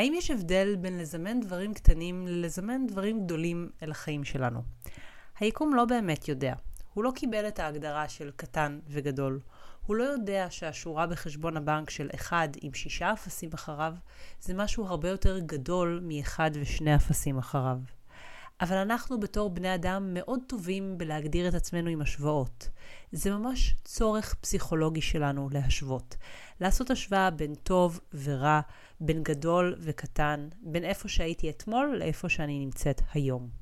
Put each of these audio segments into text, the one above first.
האם יש הבדל בין לזמן דברים קטנים ללזמן דברים גדולים אל החיים שלנו? היקום לא באמת יודע. הוא לא קיבל את ההגדרה של קטן וגדול. הוא לא יודע שהשורה בחשבון הבנק של אחד עם שישה אפסים אחריו זה משהו הרבה יותר גדול מאחד ושני אפסים אחריו. אבל אנחנו בתור בני אדם מאוד טובים בלהגדיר את עצמנו עם השוואות. זה ממש צורך פסיכולוגי שלנו להשוות. לעשות השוואה בין טוב ורע, בין גדול וקטן, בין איפה שהייתי אתמול לאיפה שאני נמצאת היום.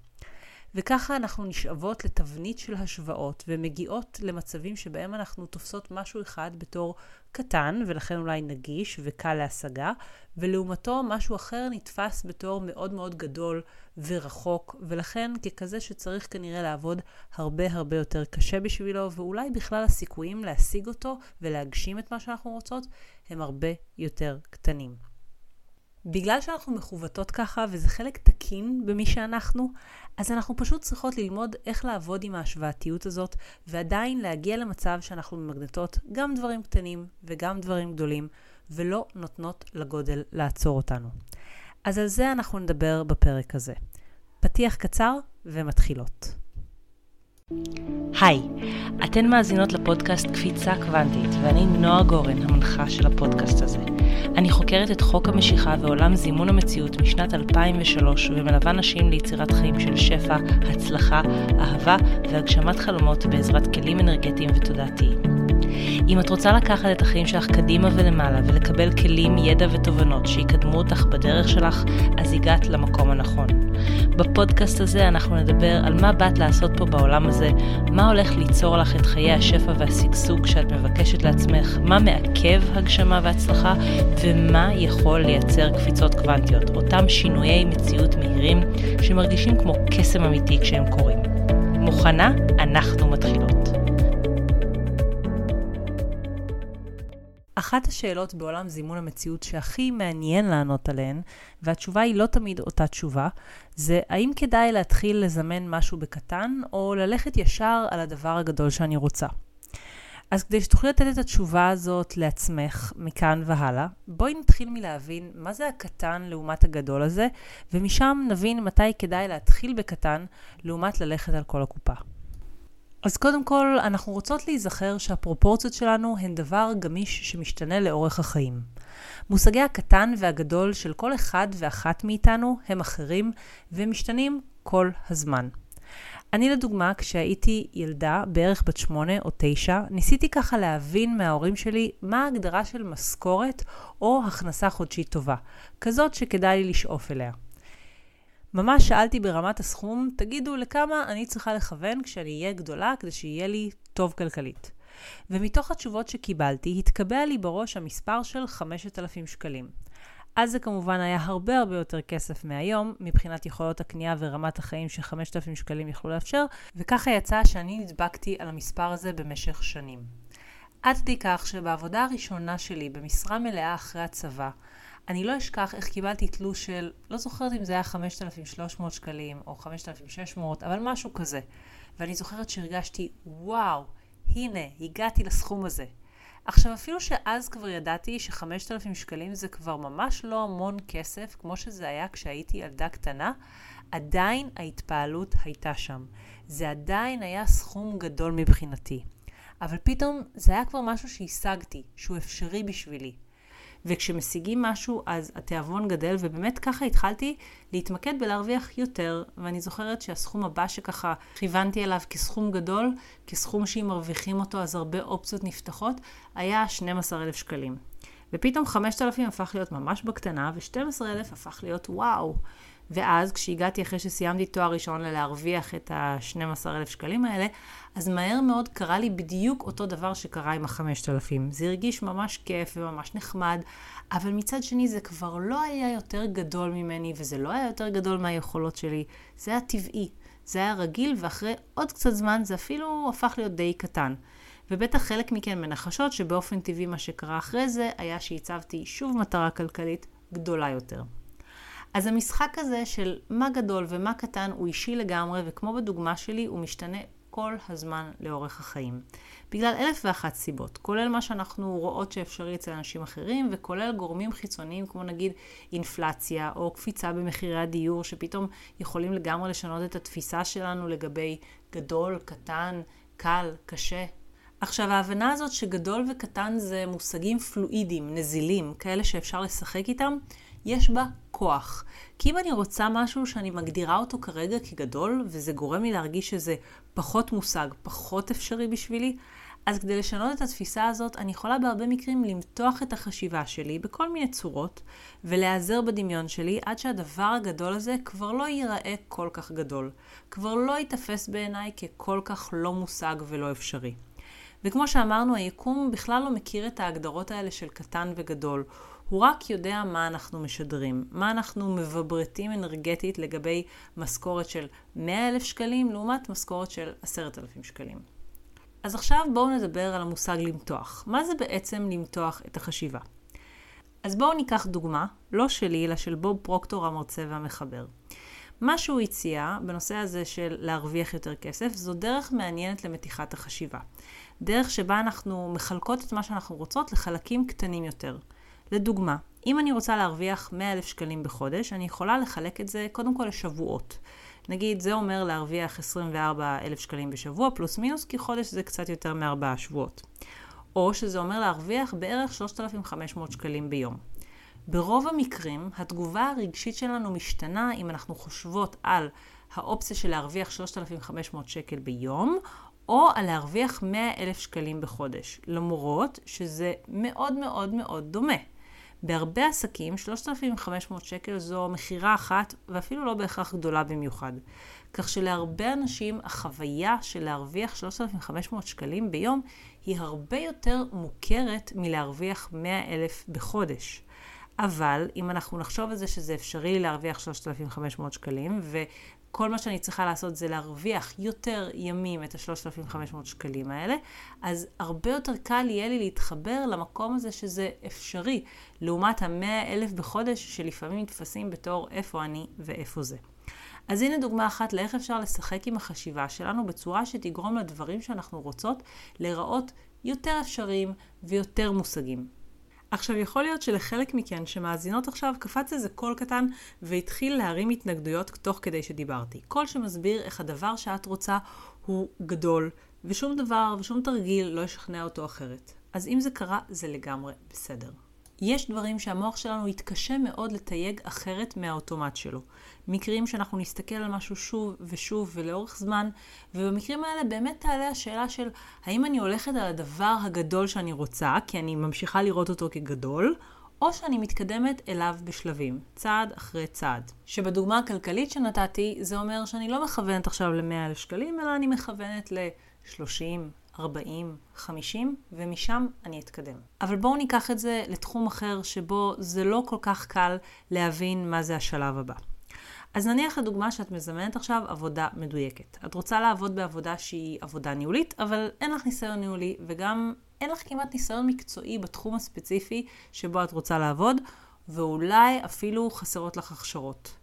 וככה אנחנו נשאבות לתבנית של השוואות ומגיעות למצבים שבהם אנחנו תופסות משהו אחד בתור קטן ולכן אולי נגיש וקל להשגה, ולעומתו משהו אחר נתפס בתור מאוד מאוד גדול ורחוק, ולכן ככזה שצריך כנראה לעבוד הרבה הרבה יותר קשה בשבילו, ואולי בכלל הסיכויים להשיג אותו ולהגשים את מה שאנחנו רוצות הם הרבה יותר קטנים. בגלל שאנחנו מכוותות ככה, וזה חלק תקין במי שאנחנו, אז אנחנו פשוט צריכות ללמוד איך לעבוד עם ההשוואתיות הזאת, ועדיין להגיע למצב שאנחנו ממגנטות גם דברים קטנים וגם דברים גדולים, ולא נותנות לגודל לעצור אותנו. אז על זה אנחנו נדבר בפרק הזה. פתיח קצר ומתחילות. היי, אתן מאזינות לפודקאסט קפיצה קוונטית, ואני נועה גורן, המנחה של הפודקאסט הזה. אני חוקרת את חוק המשיכה ועולם זימון המציאות משנת 2003, ומלווה נשים ליצירת חיים של שפע, הצלחה, אהבה והגשמת חלומות בעזרת כלים אנרגטיים ותודעתיים. אם את רוצה לקחת את החיים שלך קדימה ולמעלה ולקבל כלים, ידע ותובנות שיקדמו אותך בדרך שלך, אז הגעת למקום הנכון. בפודקאסט הזה אנחנו נדבר על מה באת לעשות פה בעולם הזה, מה הולך ליצור לך את חיי השפע והשגשוג שאת מבקשת לעצמך, מה מעכב הגשמה והצלחה, ומה יכול לייצר קפיצות קוונטיות, אותם שינויי מציאות מהירים שמרגישים כמו קסם אמיתי כשהם קורים. מוכנה? אנחנו מתחילות. אחת השאלות בעולם זימון המציאות שהכי מעניין לענות עליהן, והתשובה היא לא תמיד אותה תשובה, זה האם כדאי להתחיל לזמן משהו בקטן, או ללכת ישר על הדבר הגדול שאני רוצה. אז כדי שתוכלי לתת את התשובה הזאת לעצמך מכאן והלאה, בואי נתחיל מלהבין מה זה הקטן לעומת הגדול הזה, ומשם נבין מתי כדאי להתחיל בקטן לעומת ללכת על כל הקופה. אז קודם כל, אנחנו רוצות להיזכר שהפרופורציות שלנו הן דבר גמיש שמשתנה לאורך החיים. מושגי הקטן והגדול של כל אחד ואחת מאיתנו הם אחרים ומשתנים כל הזמן. אני לדוגמה, כשהייתי ילדה, בערך בת שמונה או תשע, ניסיתי ככה להבין מההורים שלי מה ההגדרה של משכורת או הכנסה חודשית טובה, כזאת שכדאי לי לשאוף אליה. ממש שאלתי ברמת הסכום, תגידו לכמה אני צריכה לכוון כשאני אהיה גדולה כדי שיהיה לי טוב כלכלית. ומתוך התשובות שקיבלתי, התקבע לי בראש המספר של 5,000 שקלים. אז זה כמובן היה הרבה הרבה יותר כסף מהיום, מבחינת יכולות הקנייה ורמת החיים ש-5,000 שקלים יכלו לאפשר, וככה יצא שאני נדבקתי על המספר הזה במשך שנים. עד כדי כך שבעבודה הראשונה שלי במשרה מלאה אחרי הצבא, אני לא אשכח איך קיבלתי תלוש של, לא זוכרת אם זה היה 5,300 שקלים או 5,600, אבל משהו כזה. ואני זוכרת שהרגשתי, וואו, הנה, הגעתי לסכום הזה. עכשיו, אפילו שאז כבר ידעתי ש-5,000 שקלים זה כבר ממש לא המון כסף, כמו שזה היה כשהייתי ילדה קטנה, עדיין ההתפעלות הייתה שם. זה עדיין היה סכום גדול מבחינתי. אבל פתאום זה היה כבר משהו שהשגתי, שהוא אפשרי בשבילי. וכשמשיגים משהו אז התיאבון גדל, ובאמת ככה התחלתי להתמקד בלהרוויח יותר, ואני זוכרת שהסכום הבא שככה כיוונתי אליו כסכום גדול, כסכום שאם מרוויחים אותו אז הרבה אופציות נפתחות, היה 12,000 שקלים. ופתאום 5,000 הפך להיות ממש בקטנה, ו-12,000 הפך להיות וואו. ואז כשהגעתי אחרי שסיימתי תואר ראשון ללהרוויח את ה-12,000 שקלים האלה, אז מהר מאוד קרה לי בדיוק אותו דבר שקרה עם ה-5,000. זה הרגיש ממש כיף וממש נחמד, אבל מצד שני זה כבר לא היה יותר גדול ממני, וזה לא היה יותר גדול מהיכולות שלי, זה היה טבעי, זה היה רגיל, ואחרי עוד קצת זמן זה אפילו הפך להיות די קטן. ובטח חלק מכן מנחשות שבאופן טבעי מה שקרה אחרי זה היה שהצבתי שוב מטרה כלכלית גדולה יותר. אז המשחק הזה של מה גדול ומה קטן הוא אישי לגמרי, וכמו בדוגמה שלי, הוא משתנה כל הזמן לאורך החיים. בגלל אלף ואחת סיבות, כולל מה שאנחנו רואות שאפשרי אצל אנשים אחרים, וכולל גורמים חיצוניים כמו נגיד אינפלציה, או קפיצה במחירי הדיור, שפתאום יכולים לגמרי לשנות את התפיסה שלנו לגבי גדול, קטן, קל, קשה. עכשיו, ההבנה הזאת שגדול וקטן זה מושגים פלואידיים, נזילים, כאלה שאפשר לשחק איתם, יש בה כוח. כי אם אני רוצה משהו שאני מגדירה אותו כרגע כגדול, וזה גורם לי להרגיש שזה פחות מושג, פחות אפשרי בשבילי, אז כדי לשנות את התפיסה הזאת, אני יכולה בהרבה מקרים למתוח את החשיבה שלי בכל מיני צורות, ולהיעזר בדמיון שלי עד שהדבר הגדול הזה כבר לא ייראה כל כך גדול. כבר לא ייתפס בעיניי ככל כך לא מושג ולא אפשרי. וכמו שאמרנו, היקום בכלל לא מכיר את ההגדרות האלה של קטן וגדול. הוא רק יודע מה אנחנו משדרים, מה אנחנו מבברטים אנרגטית לגבי משכורת של 100 אלף שקלים לעומת משכורת של 10,000 שקלים. אז עכשיו בואו נדבר על המושג למתוח. מה זה בעצם למתוח את החשיבה? אז בואו ניקח דוגמה, לא שלי, אלא של בוב פרוקטור המרצה והמחבר. מה שהוא הציע בנושא הזה של להרוויח יותר כסף, זו דרך מעניינת למתיחת החשיבה. דרך שבה אנחנו מחלקות את מה שאנחנו רוצות לחלקים קטנים יותר. לדוגמה, אם אני רוצה להרוויח 100 אלף שקלים בחודש, אני יכולה לחלק את זה קודם כל לשבועות. נגיד, זה אומר להרוויח 24 אלף שקלים בשבוע, פלוס מינוס, כי חודש זה קצת יותר מארבעה שבועות. או שזה אומר להרוויח בערך 3,500 שקלים ביום. ברוב המקרים, התגובה הרגשית שלנו משתנה אם אנחנו חושבות על האופציה של להרוויח 3,500 שקל ביום, או על להרוויח 100 אלף שקלים בחודש, למרות שזה מאוד מאוד מאוד דומה. בהרבה עסקים 3,500 שקל זו מכירה אחת ואפילו לא בהכרח גדולה במיוחד. כך שלהרבה אנשים החוויה של להרוויח 3,500 שקלים ביום היא הרבה יותר מוכרת מלהרוויח 100,000 בחודש. אבל אם אנחנו נחשוב על זה שזה אפשרי להרוויח 3,500 שקלים, כל מה שאני צריכה לעשות זה להרוויח יותר ימים את ה-3,500 שקלים האלה, אז הרבה יותר קל יהיה לי להתחבר למקום הזה שזה אפשרי, לעומת ה-100,000 בחודש שלפעמים נתפסים בתור איפה אני ואיפה זה. אז הנה דוגמה אחת לאיך אפשר לשחק עם החשיבה שלנו בצורה שתגרום לדברים שאנחנו רוצות להיראות יותר אפשריים ויותר מושגים. עכשיו, יכול להיות שלחלק מכן שמאזינות עכשיו קפץ איזה קול קטן והתחיל להרים התנגדויות תוך כדי שדיברתי. קול שמסביר איך הדבר שאת רוצה הוא גדול, ושום דבר ושום תרגיל לא ישכנע אותו אחרת. אז אם זה קרה, זה לגמרי בסדר. יש דברים שהמוח שלנו יתקשה מאוד לתייג אחרת מהאוטומט שלו. מקרים שאנחנו נסתכל על משהו שוב ושוב ולאורך זמן, ובמקרים האלה באמת תעלה השאלה של האם אני הולכת על הדבר הגדול שאני רוצה, כי אני ממשיכה לראות אותו כגדול, או שאני מתקדמת אליו בשלבים, צעד אחרי צעד. שבדוגמה הכלכלית שנתתי, זה אומר שאני לא מכוונת עכשיו ל-100,000 שקלים, אלא אני מכוונת ל-30, 40, 50, ומשם אני אתקדם. אבל בואו ניקח את זה לתחום אחר שבו זה לא כל כך קל להבין מה זה השלב הבא. אז נניח לדוגמה שאת מזמנת עכשיו עבודה מדויקת. את רוצה לעבוד בעבודה שהיא עבודה ניהולית, אבל אין לך ניסיון ניהולי, וגם אין לך כמעט ניסיון מקצועי בתחום הספציפי שבו את רוצה לעבוד, ואולי אפילו חסרות לך הכשרות.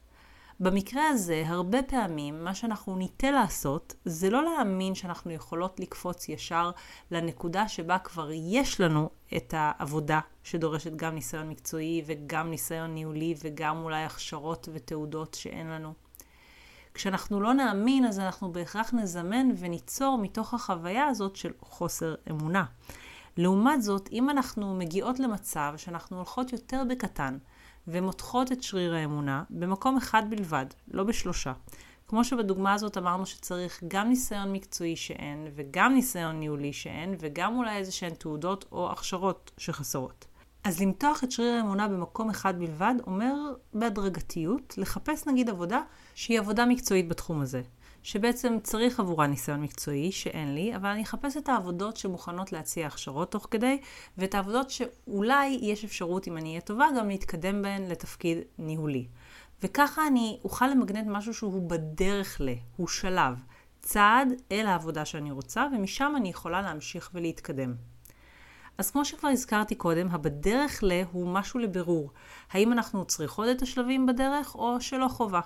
במקרה הזה, הרבה פעמים מה שאנחנו ניטה לעשות, זה לא להאמין שאנחנו יכולות לקפוץ ישר לנקודה שבה כבר יש לנו את העבודה שדורשת גם ניסיון מקצועי וגם ניסיון ניהולי וגם אולי הכשרות ותעודות שאין לנו. כשאנחנו לא נאמין, אז אנחנו בהכרח נזמן וניצור מתוך החוויה הזאת של חוסר אמונה. לעומת זאת, אם אנחנו מגיעות למצב שאנחנו הולכות יותר בקטן, ומותחות את שריר האמונה במקום אחד בלבד, לא בשלושה. כמו שבדוגמה הזאת אמרנו שצריך גם ניסיון מקצועי שאין, וגם ניסיון ניהולי שאין, וגם אולי איזה שהן תעודות או הכשרות שחסרות. אז למתוח את שריר האמונה במקום אחד בלבד אומר בהדרגתיות לחפש נגיד עבודה שהיא עבודה מקצועית בתחום הזה. שבעצם צריך עבורה ניסיון מקצועי, שאין לי, אבל אני אחפש את העבודות שמוכנות להציע הכשרות תוך כדי, ואת העבודות שאולי יש אפשרות, אם אני אהיה טובה, גם להתקדם בהן לתפקיד ניהולי. וככה אני אוכל למגנט משהו שהוא בדרך ל, הוא שלב, צעד אל העבודה שאני רוצה, ומשם אני יכולה להמשיך ולהתקדם. אז כמו שכבר הזכרתי קודם, הבדרך ל הוא משהו לבירור. האם אנחנו צריכות את השלבים בדרך או שלא חובה?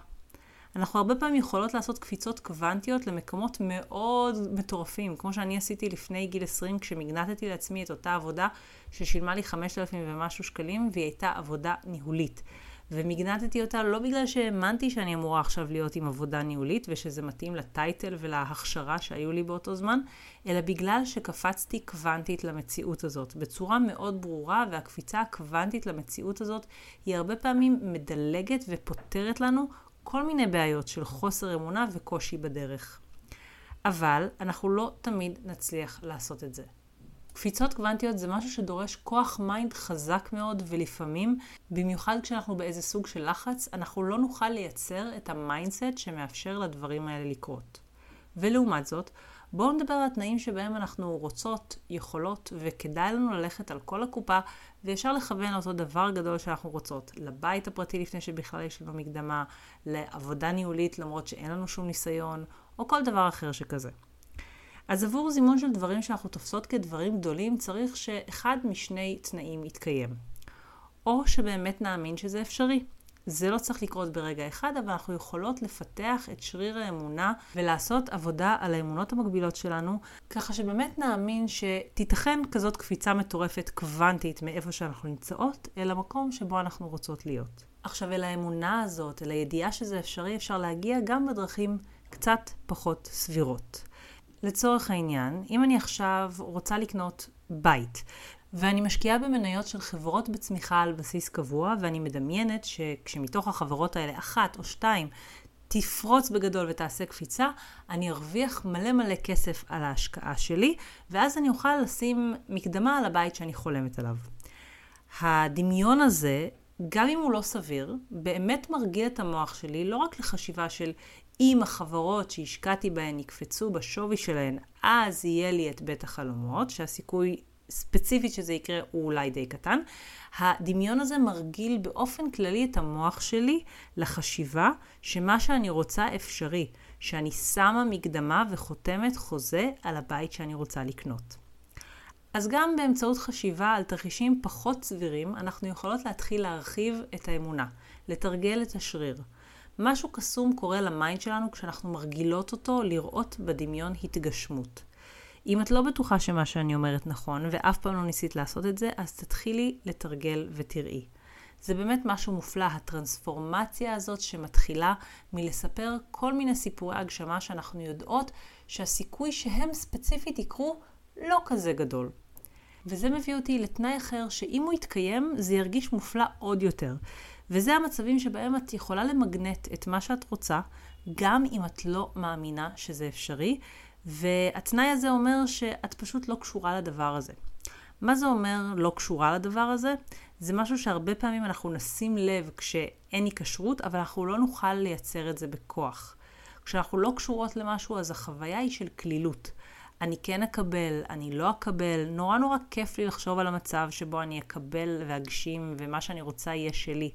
אנחנו הרבה פעמים יכולות לעשות קפיצות קוונטיות למקומות מאוד מטורפים, כמו שאני עשיתי לפני גיל 20, כשמגנטתי לעצמי את אותה עבודה ששילמה לי 5,000 ומשהו שקלים, והיא הייתה עבודה ניהולית. ומגנטתי אותה לא בגלל שהאמנתי שאני אמורה עכשיו להיות עם עבודה ניהולית ושזה מתאים לטייטל ולהכשרה שהיו לי באותו זמן, אלא בגלל שקפצתי קוונטית למציאות הזאת בצורה מאוד ברורה, והקפיצה הקוונטית למציאות הזאת היא הרבה פעמים מדלגת ופותרת לנו כל מיני בעיות של חוסר אמונה וקושי בדרך. אבל אנחנו לא תמיד נצליח לעשות את זה. קפיצות קוונטיות זה משהו שדורש כוח mind חזק מאוד, ולפעמים, במיוחד כשאנחנו באיזה סוג של לחץ, אנחנו לא נוכל לייצר את ה mindset שמאפשר לדברים האלה לקרות. ולעומת זאת, בואו נדבר על התנאים שבהם אנחנו רוצות, יכולות, וכדאי לנו ללכת על כל הקופה, וישר לכוון לאותו דבר גדול שאנחנו רוצות. לבית הפרטי לפני שבכלל יש לנו מקדמה, לעבודה ניהולית למרות שאין לנו שום ניסיון, או כל דבר אחר שכזה. אז עבור זימון של דברים שאנחנו תופסות כדברים גדולים, צריך שאחד משני תנאים יתקיים. או שבאמת נאמין שזה אפשרי. זה לא צריך לקרות ברגע אחד, אבל אנחנו יכולות לפתח את שריר האמונה ולעשות עבודה על האמונות המקבילות שלנו, ככה שבאמת נאמין שתיתכן כזאת קפיצה מטורפת קוונטית מאיפה שאנחנו נמצאות, אל המקום שבו אנחנו רוצות להיות. עכשיו, אל האמונה הזאת, אל הידיעה שזה אפשרי, אפשר להגיע גם בדרכים קצת פחות סבירות. לצורך העניין, אם אני עכשיו רוצה לקנות בית, ואני משקיעה במניות של חברות בצמיחה על בסיס קבוע, ואני מדמיינת שכשמתוך החברות האלה אחת או שתיים תפרוץ בגדול ותעשה קפיצה, אני ארוויח מלא מלא כסף על ההשקעה שלי, ואז אני אוכל לשים מקדמה על הבית שאני חולמת עליו. הדמיון הזה, גם אם הוא לא סביר, באמת מרגיל את המוח שלי לא רק לחשיבה של אם החברות שהשקעתי בהן יקפצו בשווי שלהן, אז יהיה לי את בית החלומות, שהסיכוי ספציפית שזה יקרה הוא אולי די קטן. הדמיון הזה מרגיל באופן כללי את המוח שלי לחשיבה שמה שאני רוצה אפשרי, שאני שמה מקדמה וחותמת חוזה על הבית שאני רוצה לקנות. אז גם באמצעות חשיבה על תרחישים פחות סבירים, אנחנו יכולות להתחיל להרחיב את האמונה, לתרגל את השריר. משהו קסום קורה ל mind שלנו כשאנחנו מרגילות אותו לראות בדמיון התגשמות. אם את לא בטוחה שמה שאני אומרת נכון, ואף פעם לא ניסית לעשות את זה, אז תתחילי לתרגל ותראי. זה באמת משהו מופלא, הטרנספורמציה הזאת שמתחילה מלספר כל מיני סיפורי הגשמה שאנחנו יודעות שהסיכוי שהם ספציפית יקרו לא כזה גדול. וזה מביא אותי לתנאי אחר, שאם הוא יתקיים, זה ירגיש מופלא עוד יותר. וזה המצבים שבהם את יכולה למגנט את מה שאת רוצה, גם אם את לא מאמינה שזה אפשרי, והתנאי הזה אומר שאת פשוט לא קשורה לדבר הזה. מה זה אומר לא קשורה לדבר הזה? זה משהו שהרבה פעמים אנחנו נשים לב כשאין היקשרות, אבל אנחנו לא נוכל לייצר את זה בכוח. כשאנחנו לא קשורות למשהו, אז החוויה היא של כלילות. אני כן אקבל, אני לא אקבל, נורא נורא כיף לי לחשוב על המצב שבו אני אקבל ואגשים ומה שאני רוצה יהיה שלי.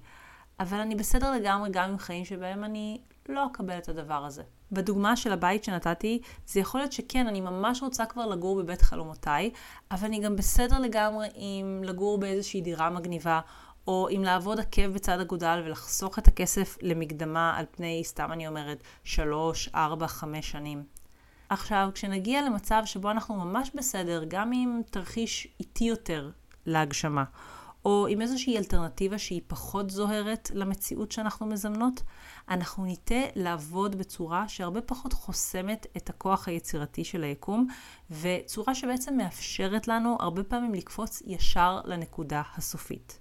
אבל אני בסדר לגמרי גם עם חיים שבהם אני לא אקבל את הדבר הזה. בדוגמה של הבית שנתתי, זה יכול להיות שכן, אני ממש רוצה כבר לגור בבית חלומותיי, אבל אני גם בסדר לגמרי עם לגור באיזושהי דירה מגניבה, או עם לעבוד עקב בצד אגודל ולחסוך את הכסף למקדמה על פני, סתם אני אומרת, שלוש, ארבע, חמש שנים. עכשיו, כשנגיע למצב שבו אנחנו ממש בסדר, גם עם תרחיש איטי יותר להגשמה, או עם איזושהי אלטרנטיבה שהיא פחות זוהרת למציאות שאנחנו מזמנות, אנחנו ניטה לעבוד בצורה שהרבה פחות חוסמת את הכוח היצירתי של היקום, וצורה שבעצם מאפשרת לנו הרבה פעמים לקפוץ ישר לנקודה הסופית.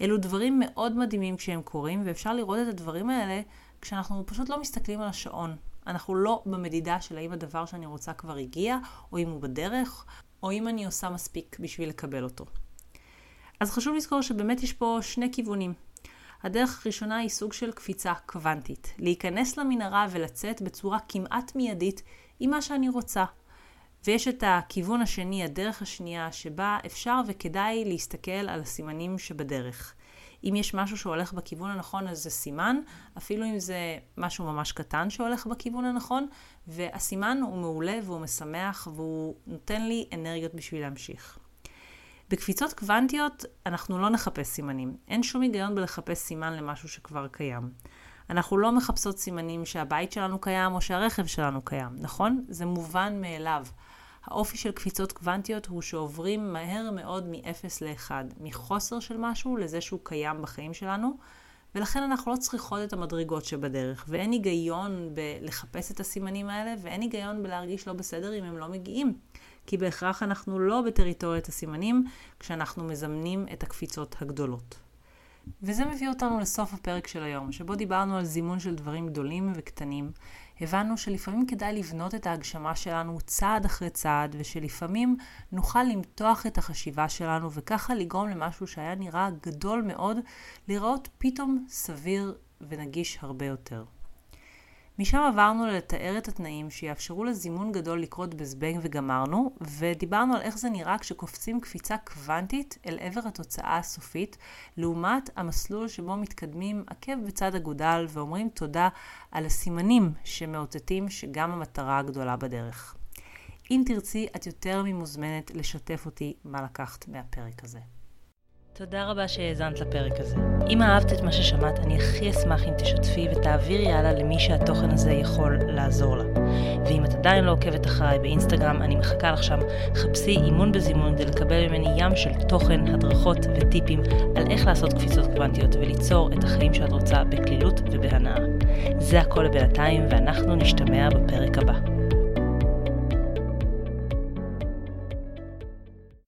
אלו דברים מאוד מדהימים כשהם קורים, ואפשר לראות את הדברים האלה כשאנחנו פשוט לא מסתכלים על השעון. אנחנו לא במדידה של האם הדבר שאני רוצה כבר הגיע, או אם הוא בדרך, או אם אני עושה מספיק בשביל לקבל אותו. אז חשוב לזכור שבאמת יש פה שני כיוונים. הדרך הראשונה היא סוג של קפיצה קוונטית. להיכנס למנהרה ולצאת בצורה כמעט מיידית עם מה שאני רוצה. ויש את הכיוון השני, הדרך השנייה, שבה אפשר וכדאי להסתכל על הסימנים שבדרך. אם יש משהו שהולך בכיוון הנכון, אז זה סימן, אפילו אם זה משהו ממש קטן שהולך בכיוון הנכון, והסימן הוא מעולה והוא משמח והוא נותן לי אנרגיות בשביל להמשיך. בקפיצות קוונטיות אנחנו לא נחפש סימנים. אין שום היגיון בלחפש סימן למשהו שכבר קיים. אנחנו לא מחפשות סימנים שהבית שלנו קיים או שהרכב שלנו קיים, נכון? זה מובן מאליו. האופי של קפיצות קוונטיות הוא שעוברים מהר מאוד מ-0 ל-1, מחוסר של משהו לזה שהוא קיים בחיים שלנו, ולכן אנחנו לא צריכות את המדרגות שבדרך, ואין היגיון בלחפש את הסימנים האלה, ואין היגיון בלהרגיש לא בסדר אם הם לא מגיעים. כי בהכרח אנחנו לא בטריטוריית הסימנים כשאנחנו מזמנים את הקפיצות הגדולות. וזה מביא אותנו לסוף הפרק של היום, שבו דיברנו על זימון של דברים גדולים וקטנים. הבנו שלפעמים כדאי לבנות את ההגשמה שלנו צעד אחרי צעד, ושלפעמים נוכל למתוח את החשיבה שלנו, וככה לגרום למשהו שהיה נראה גדול מאוד, לראות פתאום סביר ונגיש הרבה יותר. משם עברנו לתאר את התנאים שיאפשרו לזימון גדול לקרות בזבנג וגמרנו, ודיברנו על איך זה נראה כשקופצים קפיצה קוונטית אל עבר התוצאה הסופית, לעומת המסלול שבו מתקדמים עקב בצד אגודל ואומרים תודה על הסימנים שמאותתים שגם המטרה הגדולה בדרך. אם תרצי, את יותר ממוזמנת לשתף אותי מה לקחת מהפרק הזה. תודה רבה שהאזנת לפרק הזה. אם אהבת את מה ששמעת, אני הכי אשמח אם תשתפי ותעבירי הלאה למי שהתוכן הזה יכול לעזור לה. ואם את עדיין לא עוקבת אחריי באינסטגרם, אני מחכה לך שם. חפשי אימון בזימון כדי לקבל ממני ים של תוכן, הדרכות וטיפים על איך לעשות קפיצות קוונטיות וליצור את החיים שאת רוצה בקלילות ובהנאה. זה הכל לבינתיים, ואנחנו נשתמע בפרק הבא.